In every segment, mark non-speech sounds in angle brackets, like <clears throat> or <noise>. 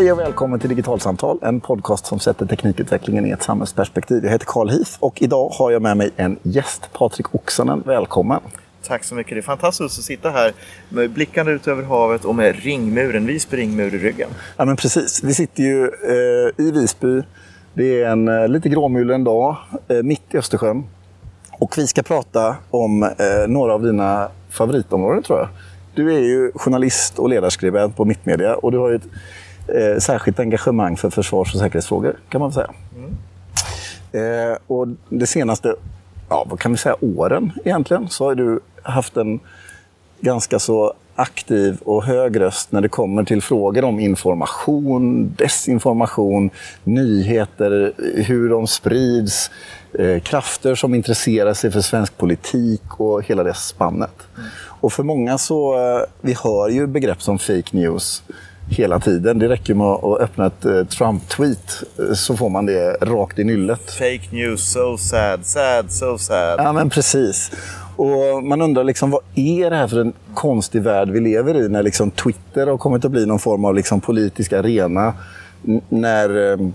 Hej och välkommen till Digitalsamtal, en podcast som sätter teknikutvecklingen i ett samhällsperspektiv. Jag heter Carl Heath och idag har jag med mig en gäst, Patrik Oksanen. Välkommen! Tack så mycket. Det är fantastiskt att sitta här med blickarna ut över havet och med ringmuren, Visby ringmur i ryggen. Ja, men precis. Vi sitter ju eh, i Visby. Det är en eh, lite gråmulen dag, eh, mitt i Östersjön. Och vi ska prata om eh, några av dina favoritområden, tror jag. Du är ju journalist och ledarskribent på Mittmedia och du har ju ett eh, särskilt engagemang för försvars och säkerhetsfrågor, kan man säga. Mm. Eh, och det senaste, ja, vad kan vi säga, åren egentligen, så har du haft en ganska så aktiv och hög röst när det kommer till frågor om information, desinformation, nyheter, hur de sprids, eh, krafter som intresserar sig för svensk politik och hela det spannet. Mm. Och för många så, eh, vi hör ju begrepp som fake news hela tiden. Det räcker med att öppna ett eh, Trump-tweet eh, så får man det rakt i nyllet. Fake news, so sad, sad, so sad. Ja, men precis. Och man undrar liksom, vad är det här för en konstig värld vi lever i när liksom Twitter har kommit att bli någon form av liksom politisk arena. När, ehm,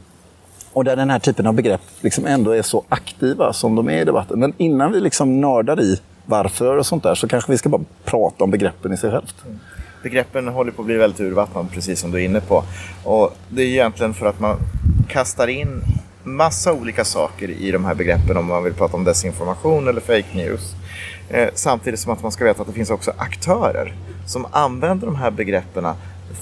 och där den här typen av begrepp liksom ändå är så aktiva som de är i debatten. Men innan vi liksom nördar i varför och sånt där så kanske vi ska bara prata om begreppen i sig självt. Begreppen håller på att bli väldigt urvattnade, precis som du är inne på. Och det är egentligen för att man kastar in massa olika saker i de här begreppen om man vill prata om desinformation eller fake news. Eh, samtidigt som att man ska veta att det finns också aktörer som använder de här begreppen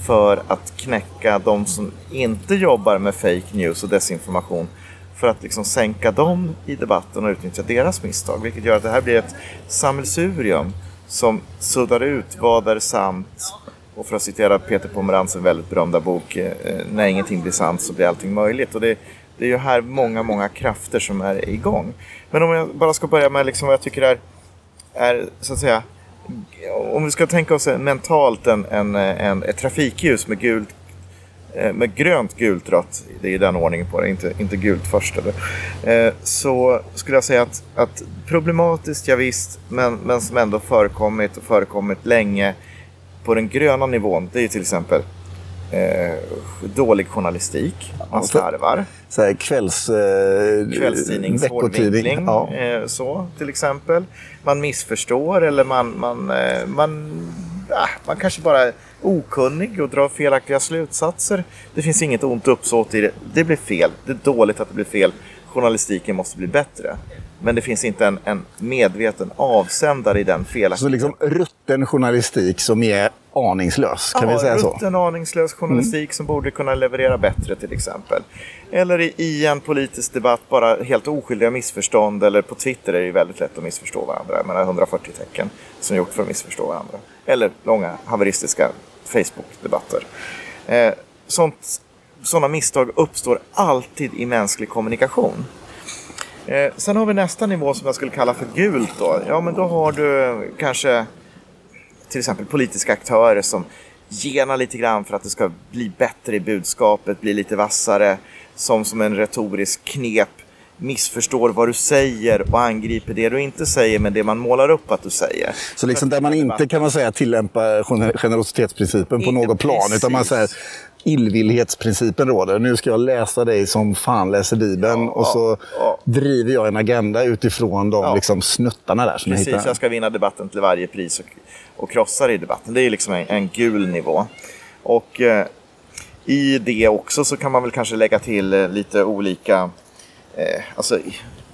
för att knäcka de som inte jobbar med fake news och desinformation för att liksom sänka dem i debatten och utnyttja deras misstag. Vilket gör att det här blir ett sammelsurium som suddar ut vad är sant och för att citera Peter Pomerantz väldigt berömda bok eh, eh, När ingenting blir sant så blir allting möjligt. Och det, det är ju här många, många krafter som är igång. Men om jag bara ska börja med liksom vad jag tycker är, är så att säga om vi ska tänka oss eh, mentalt en, en, en, ett trafikljus med gult med grönt, gult, rött, det är den ordningen på det, inte, inte gult först. Eller? Eh, så skulle jag säga att, att problematiskt, ja, visst, men, men som ändå förekommit och förekommit länge på den gröna nivån, det är till exempel eh, dålig journalistik, man slarvar. Så här, kvälls, eh, Kvällstidnings ja. eh, så till exempel. Man missförstår eller man, man, eh, man, ah, man kanske bara okunnig och drar felaktiga slutsatser. Det finns inget ont uppsåt i det. Det blir fel. Det är dåligt att det blir fel. Journalistiken måste bli bättre. Men det finns inte en, en medveten avsändare i den felaktiga... Så liksom rutten journalistik som är aningslös, kan ja, vi säga så? rutten aningslös journalistik mm. som borde kunna leverera bättre till exempel. Eller i, i, en politisk debatt bara helt oskyldiga missförstånd. Eller på Twitter är det väldigt lätt att missförstå varandra. Jag menar 140 tecken som är gjort för att missförstå varandra. Eller långa haveristiska Facebook-debatter. Eh, sånt, sådana misstag uppstår alltid i mänsklig kommunikation. Eh, sen har vi nästa nivå som jag skulle kalla för gult. Då. Ja, men då har du kanske till exempel politiska aktörer som genar lite grann för att det ska bli bättre i budskapet, bli lite vassare, som som en retorisk knep missförstår vad du säger och angriper det du inte säger med det man målar upp att du säger. Så liksom där man inte kan man säga tillämpar generositetsprincipen på något plan, utan man säger illvillighetsprincipen råder. Nu ska jag läsa dig som fan läser Bibeln ja, och så ja, driver jag en agenda utifrån de ja. liksom, snuttarna där. Som Precis, jag, jag ska vinna debatten till varje pris och, och krossa i debatten. Det är liksom en, en gul nivå. Och eh, i det också så kan man väl kanske lägga till eh, lite olika eh, alltså,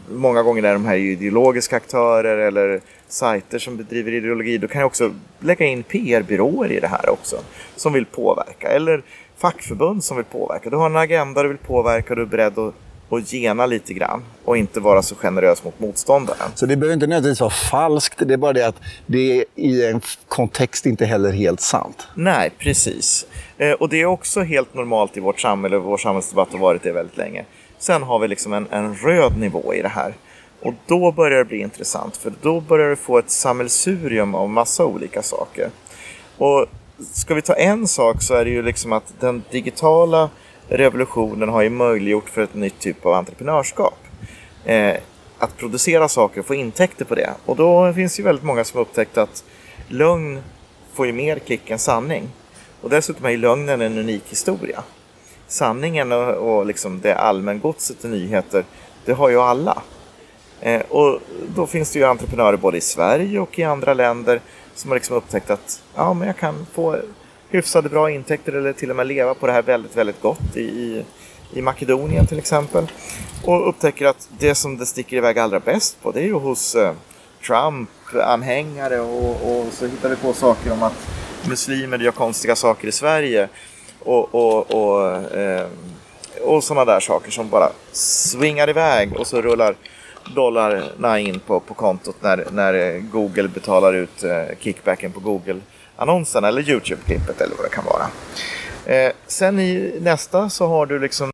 många gånger är de här ideologiska aktörer eller sajter som bedriver ideologi. Då kan jag också lägga in PR-byråer i det här också. Som vill påverka. Eller fackförbund som vill påverka. Du har en agenda du vill påverka och du är beredd att och gena lite grann och inte vara så generös mot motståndaren. Så det behöver inte nödvändigtvis vara falskt, det är bara det att det är i en kontext inte heller helt sant. Nej, precis. Eh, och det är också helt normalt i vårt samhälle, vår samhällsdebatt har varit det väldigt länge. Sen har vi liksom en, en röd nivå i det här. Och då börjar det bli intressant, för då börjar du få ett sammelsurium av massa olika saker. Och ska vi ta en sak så är det ju liksom att den digitala revolutionen har ju möjliggjort för ett nytt typ av entreprenörskap. Eh, att producera saker och få intäkter på det. Och då finns ju väldigt många som har upptäckt att lögn får ju mer kick än sanning. Och dessutom är ju lögnen en unik historia sanningen och, och liksom det allmängodset i nyheter, det har ju alla. Eh, och då finns det ju entreprenörer både i Sverige och i andra länder som har liksom upptäckt att ja, men jag kan få hyfsade bra intäkter eller till och med leva på det här väldigt, väldigt gott i, i, i Makedonien till exempel. Och upptäcker att det som det sticker iväg allra bäst på det är ju hos eh, Trump-anhängare och, och, så hittar vi på saker om att muslimer gör konstiga saker i Sverige. Och, och, och, eh, och sådana där saker som bara svingar iväg och så rullar dollarna in på, på kontot när, när Google betalar ut eh, kickbacken på Google-annonsen eller YouTube-klippet eller vad det kan vara. Eh, sen i nästa så har du liksom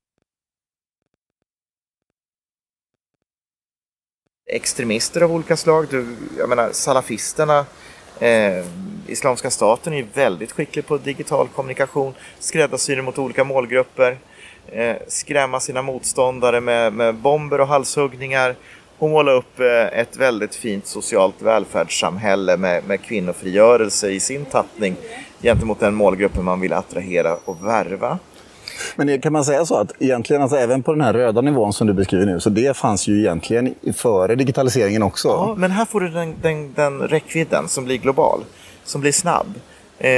extremister av olika slag. Du, jag menar salafisterna, eh, Islamiska staten är ju väldigt skicklig på digital kommunikation, skräddarsyr mot olika målgrupper, eh, skrämma sina motståndare med, med bomber och halshuggningar och måla upp eh, ett väldigt fint socialt välfärdssamhälle med, med kvinnofrigörelse i sin tappning gentemot den målgruppen man vill attrahera och värva. Men kan man säga så att egentligen, alltså, även på den här röda nivån som du beskriver nu, så det fanns ju egentligen före digitaliseringen också? Ja, men här får du den, den, den räckvidden som blir global, som blir snabb. Eh,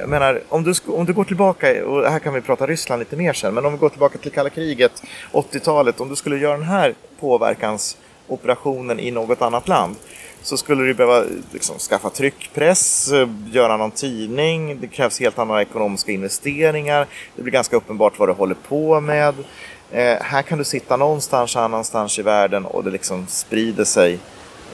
jag menar, om du, om du går tillbaka, och här kan vi prata Ryssland lite mer sen, men om vi går tillbaka till kalla kriget, 80-talet, om du skulle göra den här påverkansoperationen i något annat land, så skulle du behöva liksom, skaffa tryckpress, eh, göra någon tidning, det krävs helt andra ekonomiska investeringar, det blir ganska uppenbart vad du håller på med. Eh, här kan du sitta någonstans annanstans i världen och det liksom sprider sig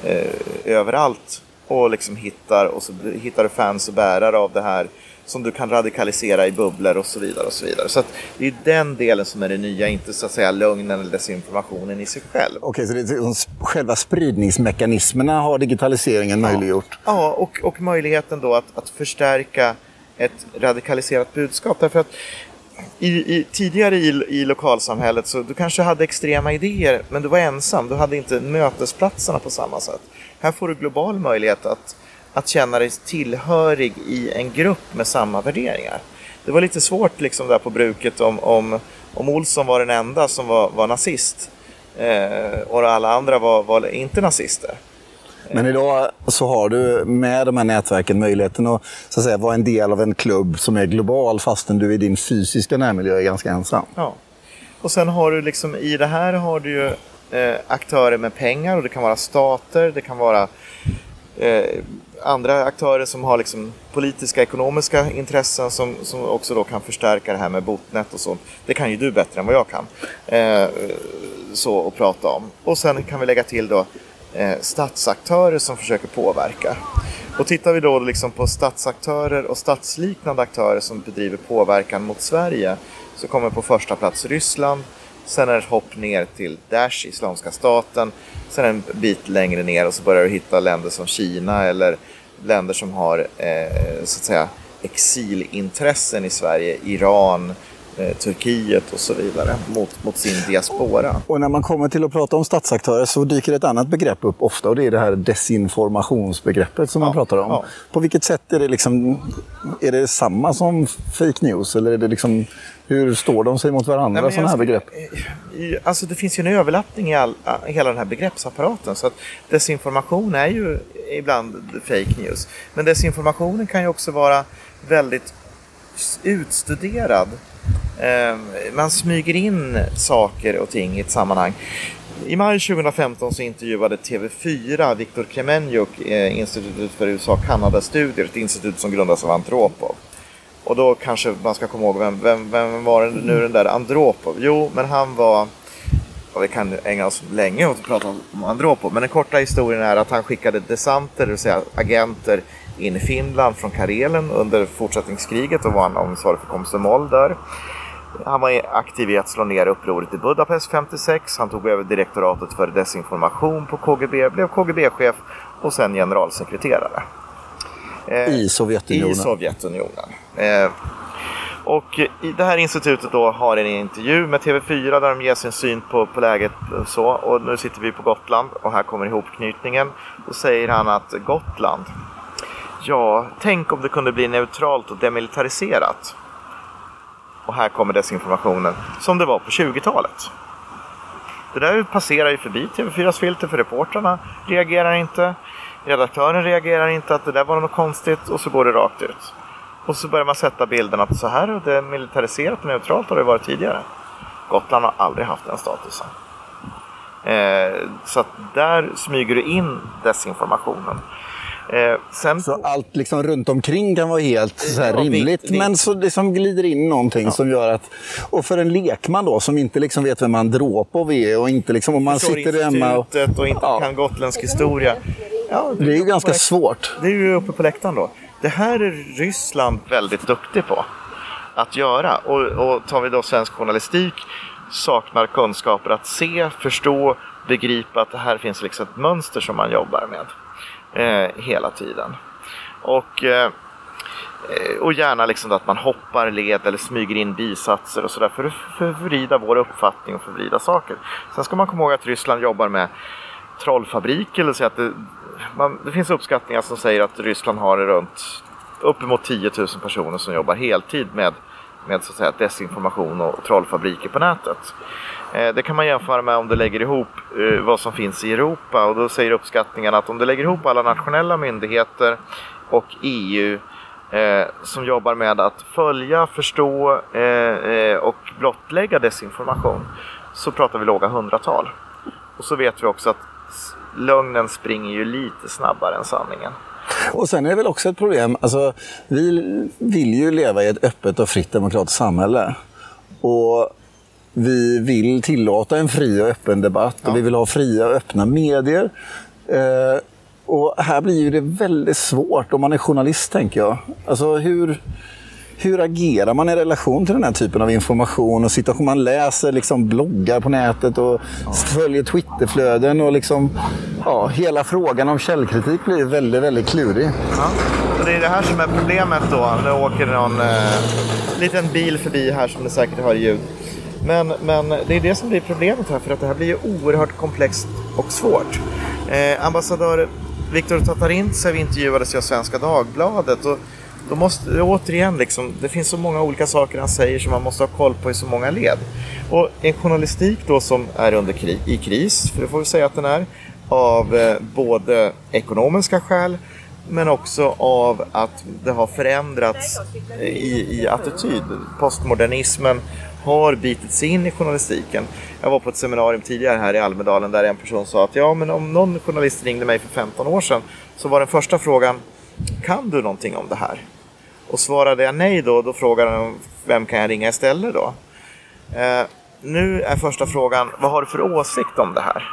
eh, överallt och liksom hittar, och så hittar du fans och bärare av det här som du kan radikalisera i bubblor och så vidare. och så vidare. Så det är den delen som är det nya, inte så att säga lögnen eller desinformationen i sig själv. Okej, så det är, själva spridningsmekanismerna har digitaliseringen ja. möjliggjort? Ja, och, och möjligheten då att, att förstärka ett radikaliserat budskap. Därför att i, i, tidigare i, i lokalsamhället så du kanske hade extrema idéer men du var ensam. Du hade inte mötesplatserna på samma sätt. Här får du global möjlighet att att känna dig tillhörig i en grupp med samma värderingar. Det var lite svårt liksom där på bruket om, om, om Olsson var den enda som var, var nazist eh, och alla andra var, var inte nazister. Men idag så har du med de här nätverken möjligheten att, så att säga, vara en del av en klubb som är global fastän du i din fysiska närmiljö är ganska ensam. Ja. Och sen har du liksom i det här har du ju eh, aktörer med pengar och det kan vara stater, det kan vara Eh, andra aktörer som har liksom politiska, ekonomiska intressen som, som också då kan förstärka det här med botnät och sånt. Det kan ju du bättre än vad jag kan. Eh, så att prata om. Och sen kan vi lägga till då eh, statsaktörer som försöker påverka. Och tittar vi då liksom på statsaktörer och statsliknande aktörer som bedriver påverkan mot Sverige så kommer på första plats Ryssland, sen är det ett hopp ner till Daesh, Islamiska staten, sen en bit längre ner och så börjar du hitta länder som Kina eller länder som har eh, så att säga exilintressen i Sverige, Iran, eh, Turkiet och så vidare mot, mot sin diaspora. Och när man kommer till att prata om statsaktörer så dyker ett annat begrepp upp ofta och det är det här desinformationsbegreppet som ja, man pratar om. Ja. På vilket sätt är det liksom, är det samma som fake news eller är det liksom, hur står de sig mot varandra, sådana här begrepp? Alltså det finns ju en överlappning i all, hela den här begreppsapparaten så att desinformation är ju ibland fake news. Men desinformationen kan ju också vara väldigt utstuderad. Ehm, man smyger in saker och ting i ett sammanhang. I maj 2015 så intervjuade TV4 Viktor Kremenjuk, eh, Institutet för USA-Kanada-studier, ett institut som grundas av Antropov. Och då kanske man ska komma ihåg, vem, vem, vem var det nu den där Andropov? Jo, men han var och vi kan ägna oss länge åt att prata om Andropov, men den korta historien är att han skickade desanter, det vill säga agenter, in i Finland från Karelen under fortsättningskriget och var han ansvarig för Komsomol där. Han var aktiv i att slå ner upproret i Budapest 56. Han tog över direktoratet för desinformation på KGB, blev KGB-chef och sen generalsekreterare. I Sovjetunionen? I Sovjetunionen. Eh, och i det här institutet då har en intervju med TV4 där de ger sin syn på, på läget och så. Och nu sitter vi på Gotland och här kommer ihopknytningen. Då säger han att Gotland, ja, tänk om det kunde bli neutralt och demilitariserat. Och här kommer desinformationen som det var på 20-talet. Det där passerar ju förbi TV4s filter för reportrarna reagerar inte. Redaktören reagerar inte att det där var något konstigt och så går det rakt ut. Och så börjar man sätta bilden att så här är det militariserat och neutralt har det varit tidigare. Gotland har aldrig haft den statusen. Eh, så att där smyger du in desinformationen. Eh, sen... Så allt liksom runt omkring kan vara helt så här rimligt, vitt, men så liksom glider in någonting ja. som gör att... Och för en lekman då, som inte liksom vet vem man Dråpov är och inte liksom... Om man sitter hemma och... och inte ja. kan gotländsk historia. Ja, det, det är ju ganska svårt. Det är ju uppe på läktaren då. Det här är Ryssland väldigt duktig på att göra. Och, och tar vi då svensk journalistik saknar kunskaper att se, förstå, begripa att det här finns liksom ett mönster som man jobbar med eh, hela tiden. Och, eh, och gärna liksom att man hoppar led eller smyger in bisatser och sådär för att förvrida vår uppfattning och förvrida saker. Sen ska man komma ihåg att Ryssland jobbar med trollfabriker, eller så att det, man, det finns uppskattningar som säger att Ryssland har runt uppemot 10 000 personer som jobbar heltid med, med så att säga, desinformation och trollfabriker på nätet. Eh, det kan man jämföra med om du lägger ihop eh, vad som finns i Europa och då säger uppskattningarna att om du lägger ihop alla nationella myndigheter och EU eh, som jobbar med att följa, förstå eh, eh, och blottlägga desinformation så pratar vi låga hundratal. Och så vet vi också att lögnen springer ju lite snabbare än sanningen. Och sen är det väl också ett problem, alltså, vi vill ju leva i ett öppet och fritt demokratiskt samhälle. Och vi vill tillåta en fri och öppen debatt ja. och vi vill ha fria och öppna medier. Eh, och här blir ju det väldigt svårt om man är journalist, tänker jag. Alltså hur, hur agerar man i relation till den här typen av information och situation? Man läser liksom bloggar på nätet och ja. följer Twitterflöden och liksom, ja, hela frågan om källkritik blir väldigt, väldigt klurig. Ja. Och det är det här som är problemet då. Nu åker någon eh, liten bil förbi här som ni säkert hör ljud. Men, men det är det som blir problemet här, för att det här blir ju oerhört komplext och svårt. Eh, ambassadör Viktor Tatarintsev intervjuades av Svenska Dagbladet och då måste, återigen, liksom, det finns så många olika saker han säger som man måste ha koll på i så många led. Och en journalistik då som är under kri i kris, för det får vi säga att den är, av eh, både ekonomiska skäl men också av att det har förändrats eh, i, i attityd. Postmodernismen har bitit sig in i journalistiken. Jag var på ett seminarium tidigare här i Almedalen där en person sa att ja, men om någon journalist ringde mig för 15 år sedan så var den första frågan Kan du någonting om det här? Och svarade jag nej då, då frågade de vem kan jag ringa istället då? Eh, nu är första frågan vad har du för åsikt om det här?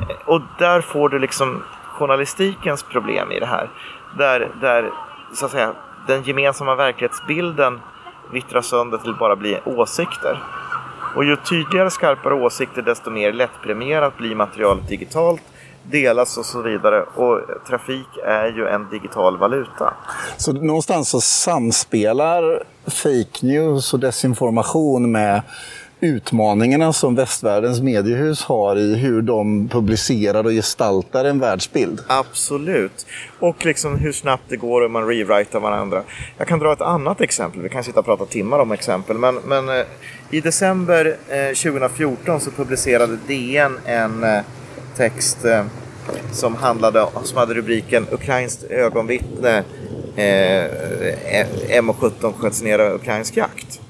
Eh, och där får du liksom journalistikens problem i det här. Där, där så att säga, den gemensamma verklighetsbilden vittrar sönder till bara bli åsikter. Och ju tydligare skarpare åsikter desto mer lättpremierat blir materialet digitalt, delas och så vidare. Och trafik är ju en digital valuta. Så någonstans så samspelar fake news och desinformation med utmaningarna som västvärldens mediehus har i hur de publicerar och gestaltar en världsbild. Absolut. Och liksom hur snabbt det går om man rewritar varandra. Jag kan dra ett annat exempel. Vi kan sitta och prata timmar om exempel. Men, men eh, i december eh, 2014 så publicerade DN en eh, text eh, som, handlade, som hade rubriken Ukrainskt ögonvittne eh, eh M17 sköts ner av ukrainsk jakt.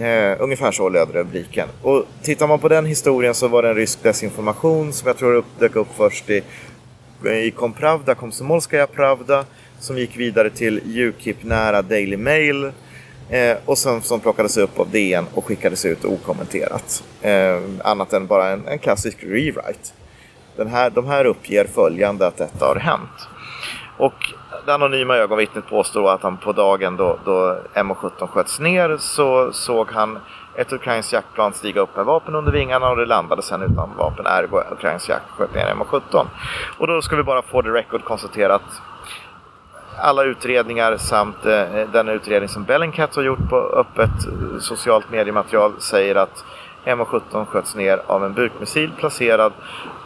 Eh, ungefär så löd rubriken. Och tittar man på den historien så var det en rysk desinformation som jag tror dök upp först i, i Kompravda, Komsomolskaja Pravda, som gick vidare till Ukip-nära Daily Mail eh, och sen, som plockades upp av DN och skickades ut okommenterat. Eh, annat än bara en, en klassisk rewrite. Den här, de här uppger följande att detta har hänt. Och det anonyma ögonvittnet påstår att han på dagen då, då MH17 sköts ner så såg han ett ukrainskt jaktplan stiga upp med vapen under vingarna och det landade sen utan vapen. Ergo ukrainskt jakt sköt ner MH17. Och då ska vi bara få det record konstaterat alla utredningar samt eh, den utredning som Bellingcat har gjort på öppet eh, socialt mediematerial säger att MH17 sköts ner av en bukmissil placerad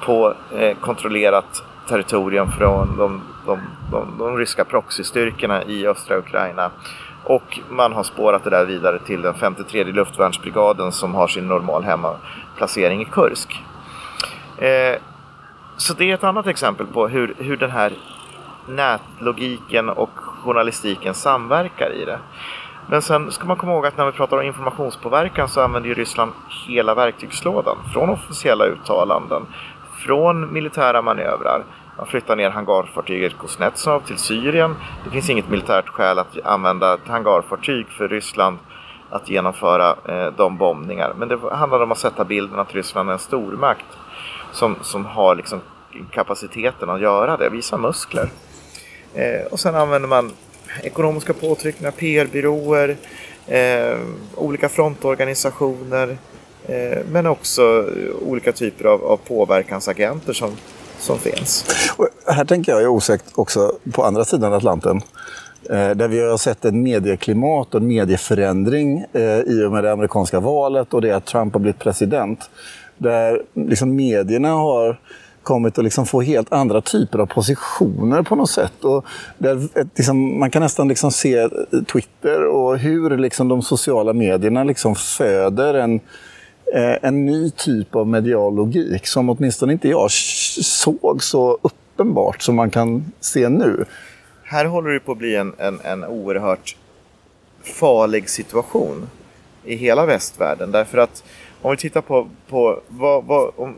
på eh, kontrollerat territorium från de, de, de, de ryska proxystyrkorna i östra Ukraina Och man har spårat det där vidare till den 53 luftvärnsbrigaden som har sin normal hemmaplacering i Kursk. Eh, så det är ett annat exempel på hur, hur den här nätlogiken och journalistiken samverkar i det. Men sen ska man komma ihåg att när vi pratar om informationspåverkan så använder ju Ryssland hela verktygslådan. Från officiella uttalanden, från militära manövrar. Man flyttar ner hangarfartyget Kuznetsov till Syrien. Det finns inget militärt skäl att använda ett hangarfartyg för Ryssland att genomföra eh, de bombningar. Men det handlar om att sätta bilden att Ryssland är en stormakt som, som har liksom kapaciteten att göra det, visa muskler. Eh, och sen använder man ekonomiska påtryckningar, PR-byråer, eh, olika frontorganisationer eh, men också olika typer av, av påverkansagenter som, som finns. Och här tänker jag osökt också på andra sidan Atlanten. Eh, där vi har sett ett medieklimat och en medieförändring eh, i och med det amerikanska valet och det att Trump har blivit president. Där liksom medierna har kommit att liksom få helt andra typer av positioner på något sätt. Och där, liksom, man kan nästan liksom se eh, Twitter och hur liksom de sociala medierna liksom föder en, eh, en ny typ av medial logik som åtminstone inte jag såg så uppenbart som man kan se nu. Här håller det på att bli en, en, en oerhört farlig situation i hela västvärlden. Därför att om vi tittar på, på vad, vad, om,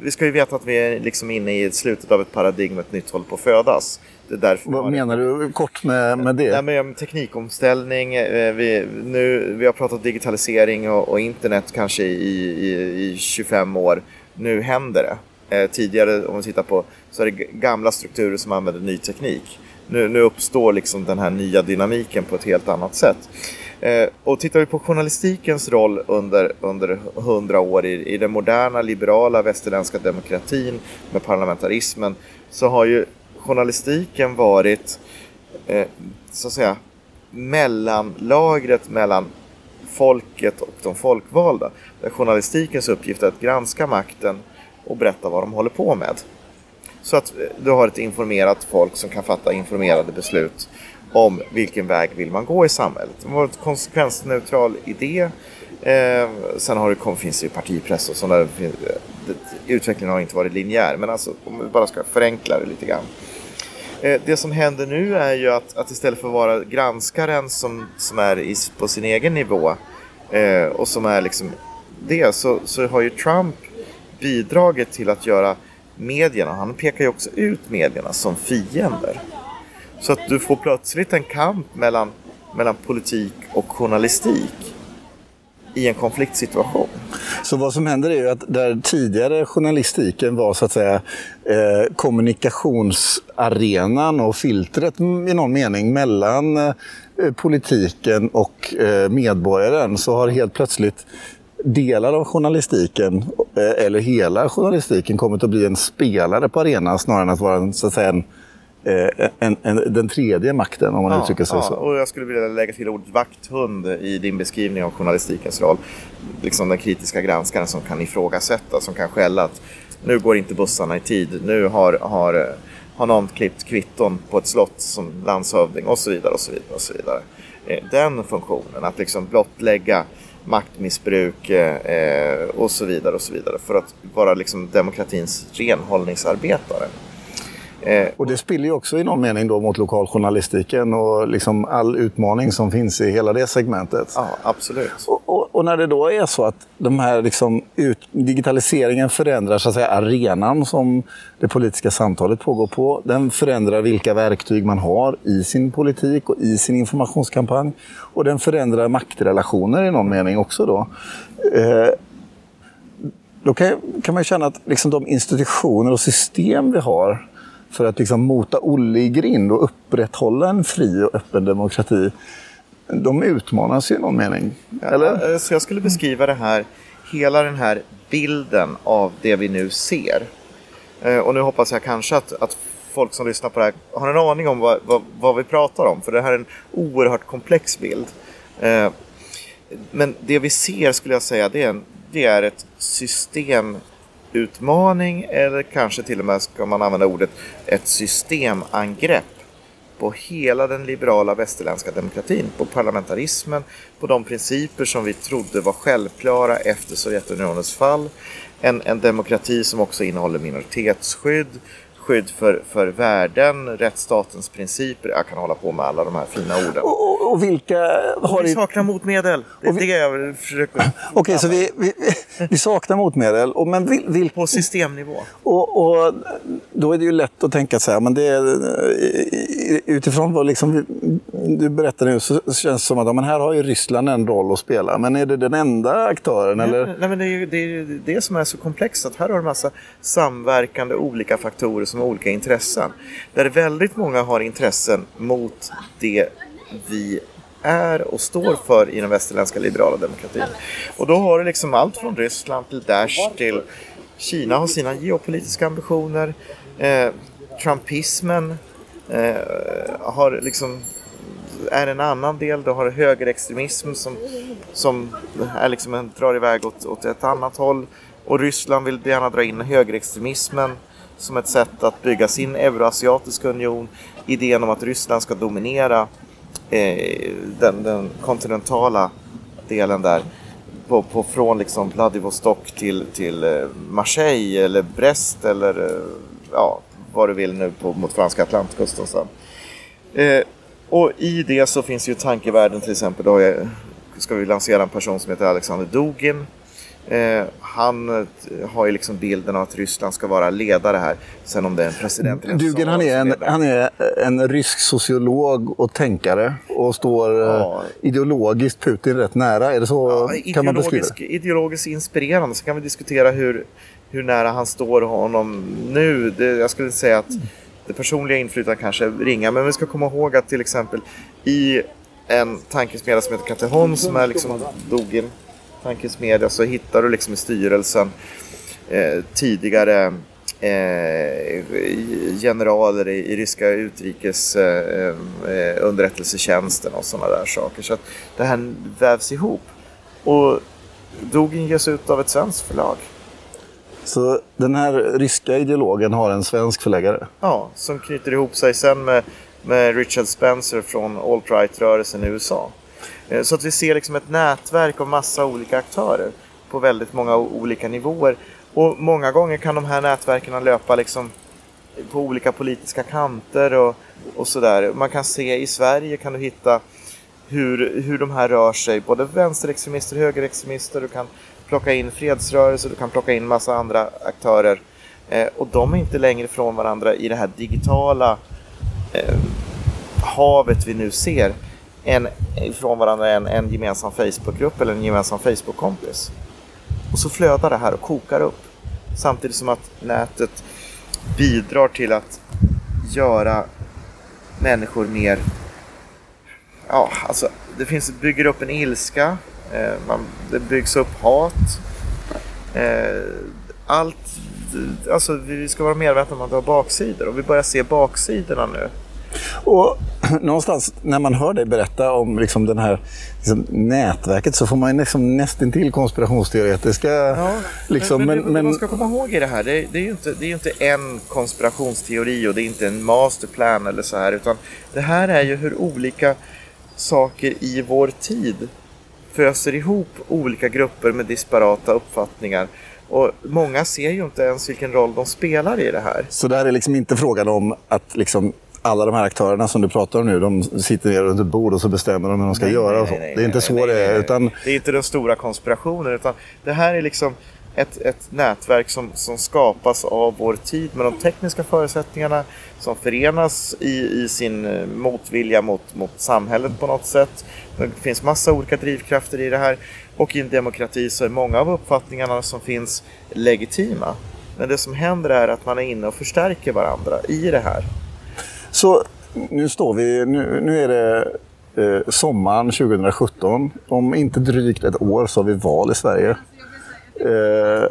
vi ska ju veta att vi är liksom inne i slutet av ett paradigm, ett nytt håller på att födas. Det är därför Vad menar du kort med, med det? Nej, men teknikomställning, eh, vi, nu, vi har pratat digitalisering och, och internet kanske i, i, i 25 år. Nu händer det. Eh, tidigare, om vi tittar på, så är det gamla strukturer som använder ny teknik. Nu, nu uppstår liksom den här nya dynamiken på ett helt annat sätt. Eh, och tittar vi på journalistikens roll under, under hundra år i, i den moderna liberala västerländska demokratin med parlamentarismen så har ju journalistiken varit eh, så att säga mellanlagret mellan folket och de folkvalda. Där journalistikens uppgift är att granska makten och berätta vad de håller på med. Så att eh, du har ett informerat folk som kan fatta informerade beslut om vilken väg vill man gå i samhället. Det var en konsekvensneutral idé. Eh, sen har det, finns det ju partipress och sådana Utvecklingen har inte varit linjär, men alltså, om vi bara ska förenkla det lite grann. Eh, det som händer nu är ju att, att istället för att vara granskaren som, som är i, på sin egen nivå eh, och som är liksom det, så, så har ju Trump bidragit till att göra medierna, han pekar ju också ut medierna som fiender. Så att du får plötsligt en kamp mellan, mellan politik och journalistik i en konfliktsituation. Så vad som händer är ju att där tidigare journalistiken var så att säga eh, kommunikationsarenan och filtret i någon mening mellan eh, politiken och eh, medborgaren så har helt plötsligt delar av journalistiken, eh, eller hela journalistiken, kommit att bli en spelare på arenan snarare än att vara en, så att säga, en Eh, en, en, den tredje makten om man ja, uttrycker sig ja, så. Och jag skulle vilja lägga till ordet vakthund i din beskrivning av journalistikens roll. Liksom den kritiska granskaren som kan ifrågasätta, som kan skälla att nu går inte bussarna i tid, nu har, har, har någon klippt kvitton på ett slott som landshövding och så vidare. och så vidare, och så vidare. Eh, den funktionen, att liksom blottlägga maktmissbruk eh, och så vidare och så vidare för att vara liksom demokratins renhållningsarbetare. Eh, och det spiller ju också i någon mening då mot lokaljournalistiken och liksom all utmaning som finns i hela det segmentet. Ja, absolut. Och, och, och när det då är så att de här liksom ut, digitaliseringen förändrar så att säga, arenan som det politiska samtalet pågår på. Den förändrar vilka verktyg man har i sin politik och i sin informationskampanj. Och den förändrar maktrelationer i någon mening också då. Eh, då kan, kan man känna att liksom de institutioner och system vi har för att liksom mota Olle i grind och upprätthålla en fri och öppen demokrati, de utmanas i någon mening. Eller? Ja, så jag skulle beskriva det här, hela den här bilden av det vi nu ser. Eh, och nu hoppas jag kanske att, att folk som lyssnar på det här har en aning om vad, vad, vad vi pratar om. För det här är en oerhört komplex bild. Eh, men det vi ser skulle jag säga det är, en, det är ett system utmaning eller kanske till och med ska man använda ordet ett systemangrepp på hela den liberala västerländska demokratin, på parlamentarismen, på de principer som vi trodde var självklara efter Sovjetunionens fall. En, en demokrati som också innehåller minoritetsskydd, skydd för, för värden, rättsstatens principer. Jag kan hålla på med alla de här fina orden. Och, och vilka har... Vi saknar motmedel. Det är det jag försöker... <laughs> Okej, okay, så vi, vi, vi, saknar motmedel. Och, men vil, vil... På systemnivå. Och, och, då är det ju lätt att tänka så här, men det är, utifrån vad liksom, du berättar nu så känns det som att men här har ju Ryssland en roll att spela. Men är det den enda aktören? Nej, eller? nej men det är ju det, är det som är så komplext. Att här har du en massa samverkande olika faktorer som har olika intressen. Där väldigt många har intressen mot det vi är och står för i den västerländska liberala demokratin. Och då har du liksom allt från Ryssland till Daesh till Kina har sina geopolitiska ambitioner. Eh, Trumpismen eh, har liksom är en annan del. Du har högerextremism som, som är liksom en, drar iväg åt, åt ett annat håll. Och Ryssland vill gärna dra in högerextremismen som ett sätt att bygga sin euroasiatiska union. Idén om att Ryssland ska dominera den, den, kontinentala delen där. På, på, från liksom Vladivostok till, till eh, Marseille eller Brest eller eh, ja, vad du vill nu på, mot franska Atlantkusten sen. Eh, och i det så finns ju tankevärlden till exempel. Då jag, ska vi lansera en person som heter Alexander Dugin Eh, han eh, har ju liksom bilden av att Ryssland ska vara ledare här. Sen om det är en president eller Dugen, han är en, han är en rysk sociolog och tänkare och står eh, ja. ideologiskt Putin rätt nära. Är det så ja, kan man beskriva det? Ideologiskt inspirerande. Så kan vi diskutera hur, hur nära han står honom nu. Det, jag skulle säga att det personliga inflytandet kanske är ringa. Men vi ska komma ihåg att till exempel i en tankesmedja som heter Katehon som är liksom Dugin Tankens Media så hittar du liksom i styrelsen eh, tidigare eh, generaler i, i ryska utrikes eh, underrättelsetjänsten och sådana där saker. Så att det här vävs ihop. Och Dugin ges ut av ett svenskt förlag. Så den här ryska ideologen har en svensk förläggare? Ja, som knyter ihop sig sen med, med Richard Spencer från alt-right-rörelsen i USA. Eh, så att vi ser liksom ett nätverk av massa olika aktörer på väldigt många olika nivåer. Och många gånger kan de här nätverken löpa liksom på olika politiska kanter och, och sådär. Man kan se i Sverige kan du hitta hur, hur de här rör sig. Både vänsterextremister och högerextremister. Du kan plocka in fredsrörelser, du kan plocka in massa andra aktörer. Eh, och de är inte längre från varandra i det här digitala eh, havet vi nu ser en, ifrån varandra en, en gemensam Facebookgrupp eller en gemensam Facebookkompis. Och så flödar det här och kokar upp. Samtidigt som att nätet bidrar till att göra människor mer... Ja, alltså det finns, bygger upp en ilska. Eh, man, det byggs upp hat. Eh, allt... Alltså vi ska vara medvetna om att det har baksidor och vi börjar se baksidorna nu. Och <clears throat> någonstans när man hör dig berätta om liksom den här liksom, nätverket så får man liksom nästintill konspirationsteoretiska... Ja, liksom, men, men, men, man ska komma ihåg i det här, det, det, är ju inte, det är inte en konspirationsteori och det är inte en masterplan eller så här, utan det här är ju hur olika saker i vår tid föser ihop olika grupper med disparata uppfattningar. Och många ser ju inte ens vilken roll de spelar i det här. Så det här är liksom inte frågan om att liksom alla de här aktörerna som du pratar om nu, de sitter ner runt ett bord och så bestämmer de hur de ska nej, göra. Nej, nej, det är inte så det är. Utan... Det är inte den stora konspirationen, utan det här är liksom ett, ett nätverk som, som skapas av vår tid med de tekniska förutsättningarna som förenas i, i sin eh, motvilja mot, mot samhället på något sätt. Det finns massa olika drivkrafter i det här och i en demokrati så är många av uppfattningarna som finns legitima. Men det som händer är att man är inne och förstärker varandra i det här. Så nu står vi, nu, nu är det eh, sommaren 2017. Om inte drygt ett år så har vi val i Sverige. Eh,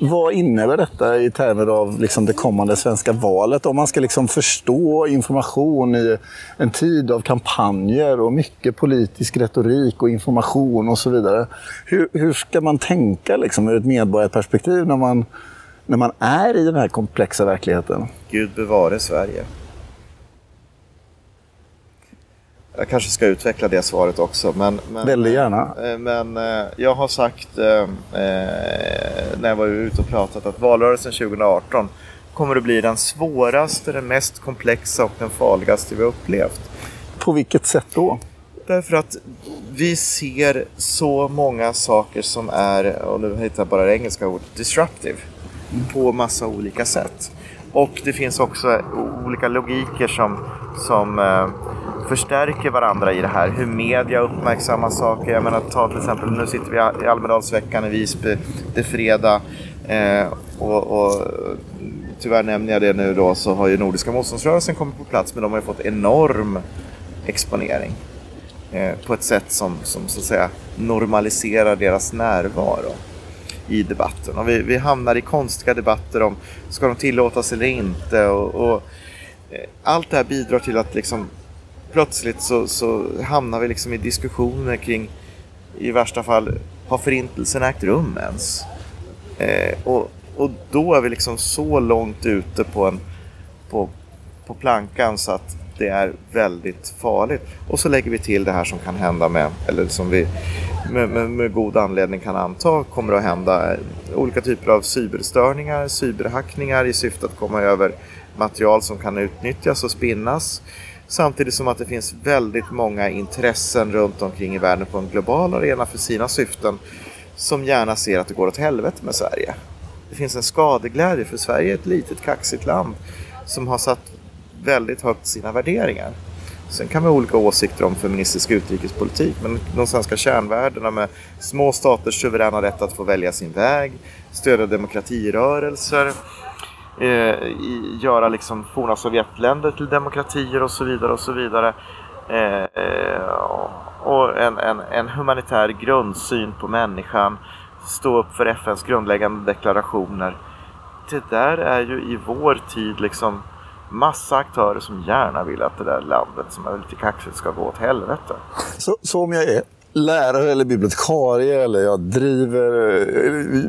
vad innebär detta i termer av liksom det kommande svenska valet? Om man ska liksom förstå information i en tid av kampanjer och mycket politisk retorik och information och så vidare. Hur, hur ska man tänka liksom ur ett medborgarperspektiv när man, när man är i den här komplexa verkligheten? Gud bevare Sverige. Jag kanske ska utveckla det svaret också. Men, men, Väldigt gärna. eh, Men eh, jag har sagt eh, eh, när jag var ute och pratat att valrörelsen 2018 kommer att bli den svåraste, den mest komplexa och den farligaste vi har upplevt. På vilket sätt då? Därför att vi ser så många saker som är, och nu hittar jag bara det engelska ordet, disruptive. På massa olika sätt. Och det finns också olika logiker som, som eh, förstärker varandra i det här. Hur media uppmärksammar saker. Jag menar, ta till exempel, nu sitter vi i Almedalsveckan i Visby. Det är fredag. Eh, och, och tyvärr nämner jag det nu då, så har ju Nordiska motståndsrörelsen kommit på plats. Men de har ju fått enorm exponering eh, på ett sätt som, som så att säga normaliserar deras närvaro i debatten. Och vi, vi hamnar i konstiga debatter om ska de tillåtas eller inte. Och, och eh, allt det här bidrar till att liksom plötsligt så, så hamnar vi liksom i diskussioner kring i värsta fall har förintelsen ägt rum ens? Eh, och, och då är vi liksom så långt ute på, en, på, på plankan så att det är väldigt farligt. Och så lägger vi till det här som kan hända med, eller som vi med, med, med god anledning kan anta kommer att hända. Olika typer av cyberstörningar, cyberhackningar i syfte att komma över material som kan utnyttjas och spinnas. Samtidigt som att det finns väldigt många intressen runt omkring i världen på en global arena för sina syften som gärna ser att det går åt helvete med Sverige. Det finns en skadeglädje för Sverige är ett litet kaxigt land som har satt väldigt högt sina värderingar. Sen kan vi ha olika åsikter om feministisk utrikespolitik men de svenska kärnvärdena med små staters suveräna rätt att få välja sin väg, stödja demokratirörelser, eh, göra liksom forna Sovjetländer till demokratier och så vidare och så vidare. Eh, och en, en, en humanitär grundsyn på människan, stå upp för FNs grundläggande deklarationer. Det där är ju i vår tid liksom massa aktörer som gärna vill att det där landet som är lite kaxigt ska gå åt helvete. Så, så om jag är lärare eller bibliotekarie eller jag driver,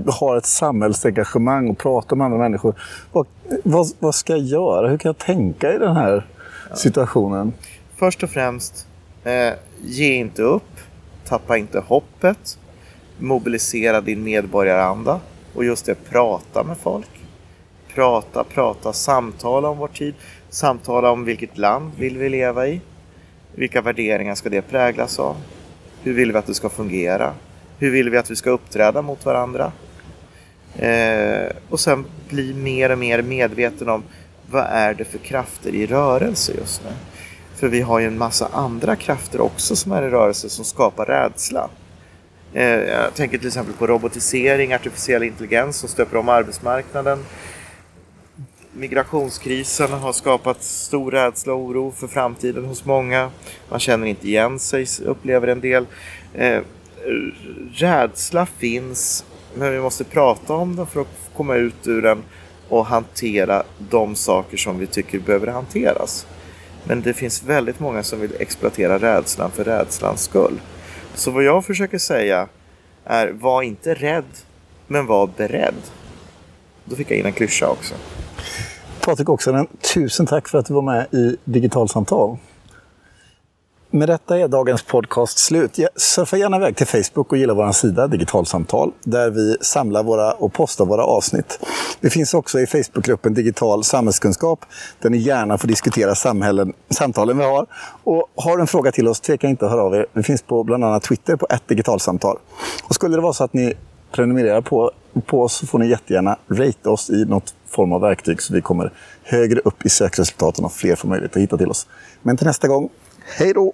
eh, har ett samhällsengagemang och pratar med andra människor. Vad, vad, vad ska jag göra? Hur kan jag tänka i den här situationen? Först och främst, eh, ge inte upp. Tappa inte hoppet. Mobilisera din medborgaranda. Och just det, prata med folk. Prata, prata, samtala om vår tid. Samtala om vilket land vill vi leva i. Vilka värderingar ska det präglas av? Hur vill vi att det ska fungera? Hur vill vi att vi ska uppträda mot varandra? Eh, och sen bli mer och mer medveten om vad är det för krafter i rörelse just nu? För vi har ju en massa andra krafter också som är i rörelse som skapar rädsla. Eh, jag tänker till exempel på robotisering, artificiell intelligens som stöper om arbetsmarknaden. Migrationskrisen har skapat stor rädsla och oro för framtiden hos många. Man känner inte igen sig, upplever en del. Eh, rädsla finns, men vi måste prata om den för att komma ut ur den och hantera de saker som vi tycker behöver hanteras. Men det finns väldigt många som vill exploatera rädslan för rädslans skull. Så vad jag försöker säga är, var inte rädd, men var beredd. Då fick jag in en klyscha också. Patrik Oksanen, tusen tack för att du var med i Digitalsamtal. Med detta är dagens podcast slut. Surfa gärna iväg till Facebook och gilla vår sida Digitalsamtal där vi samlar våra och postar våra avsnitt. Vi finns också i Facebookgruppen Digital samhällskunskap där ni gärna får diskutera samhällen, samtalen vi har. Och har du en fråga till oss, tveka inte att höra av er. Vi finns på bland annat Twitter på ett digitalsamtal. Och skulle det vara så att ni Prenumerera på, på oss så får ni jättegärna rate oss i något form av verktyg så vi kommer högre upp i sökresultaten och fler får möjlighet att hitta till oss. Men till nästa gång, hej då!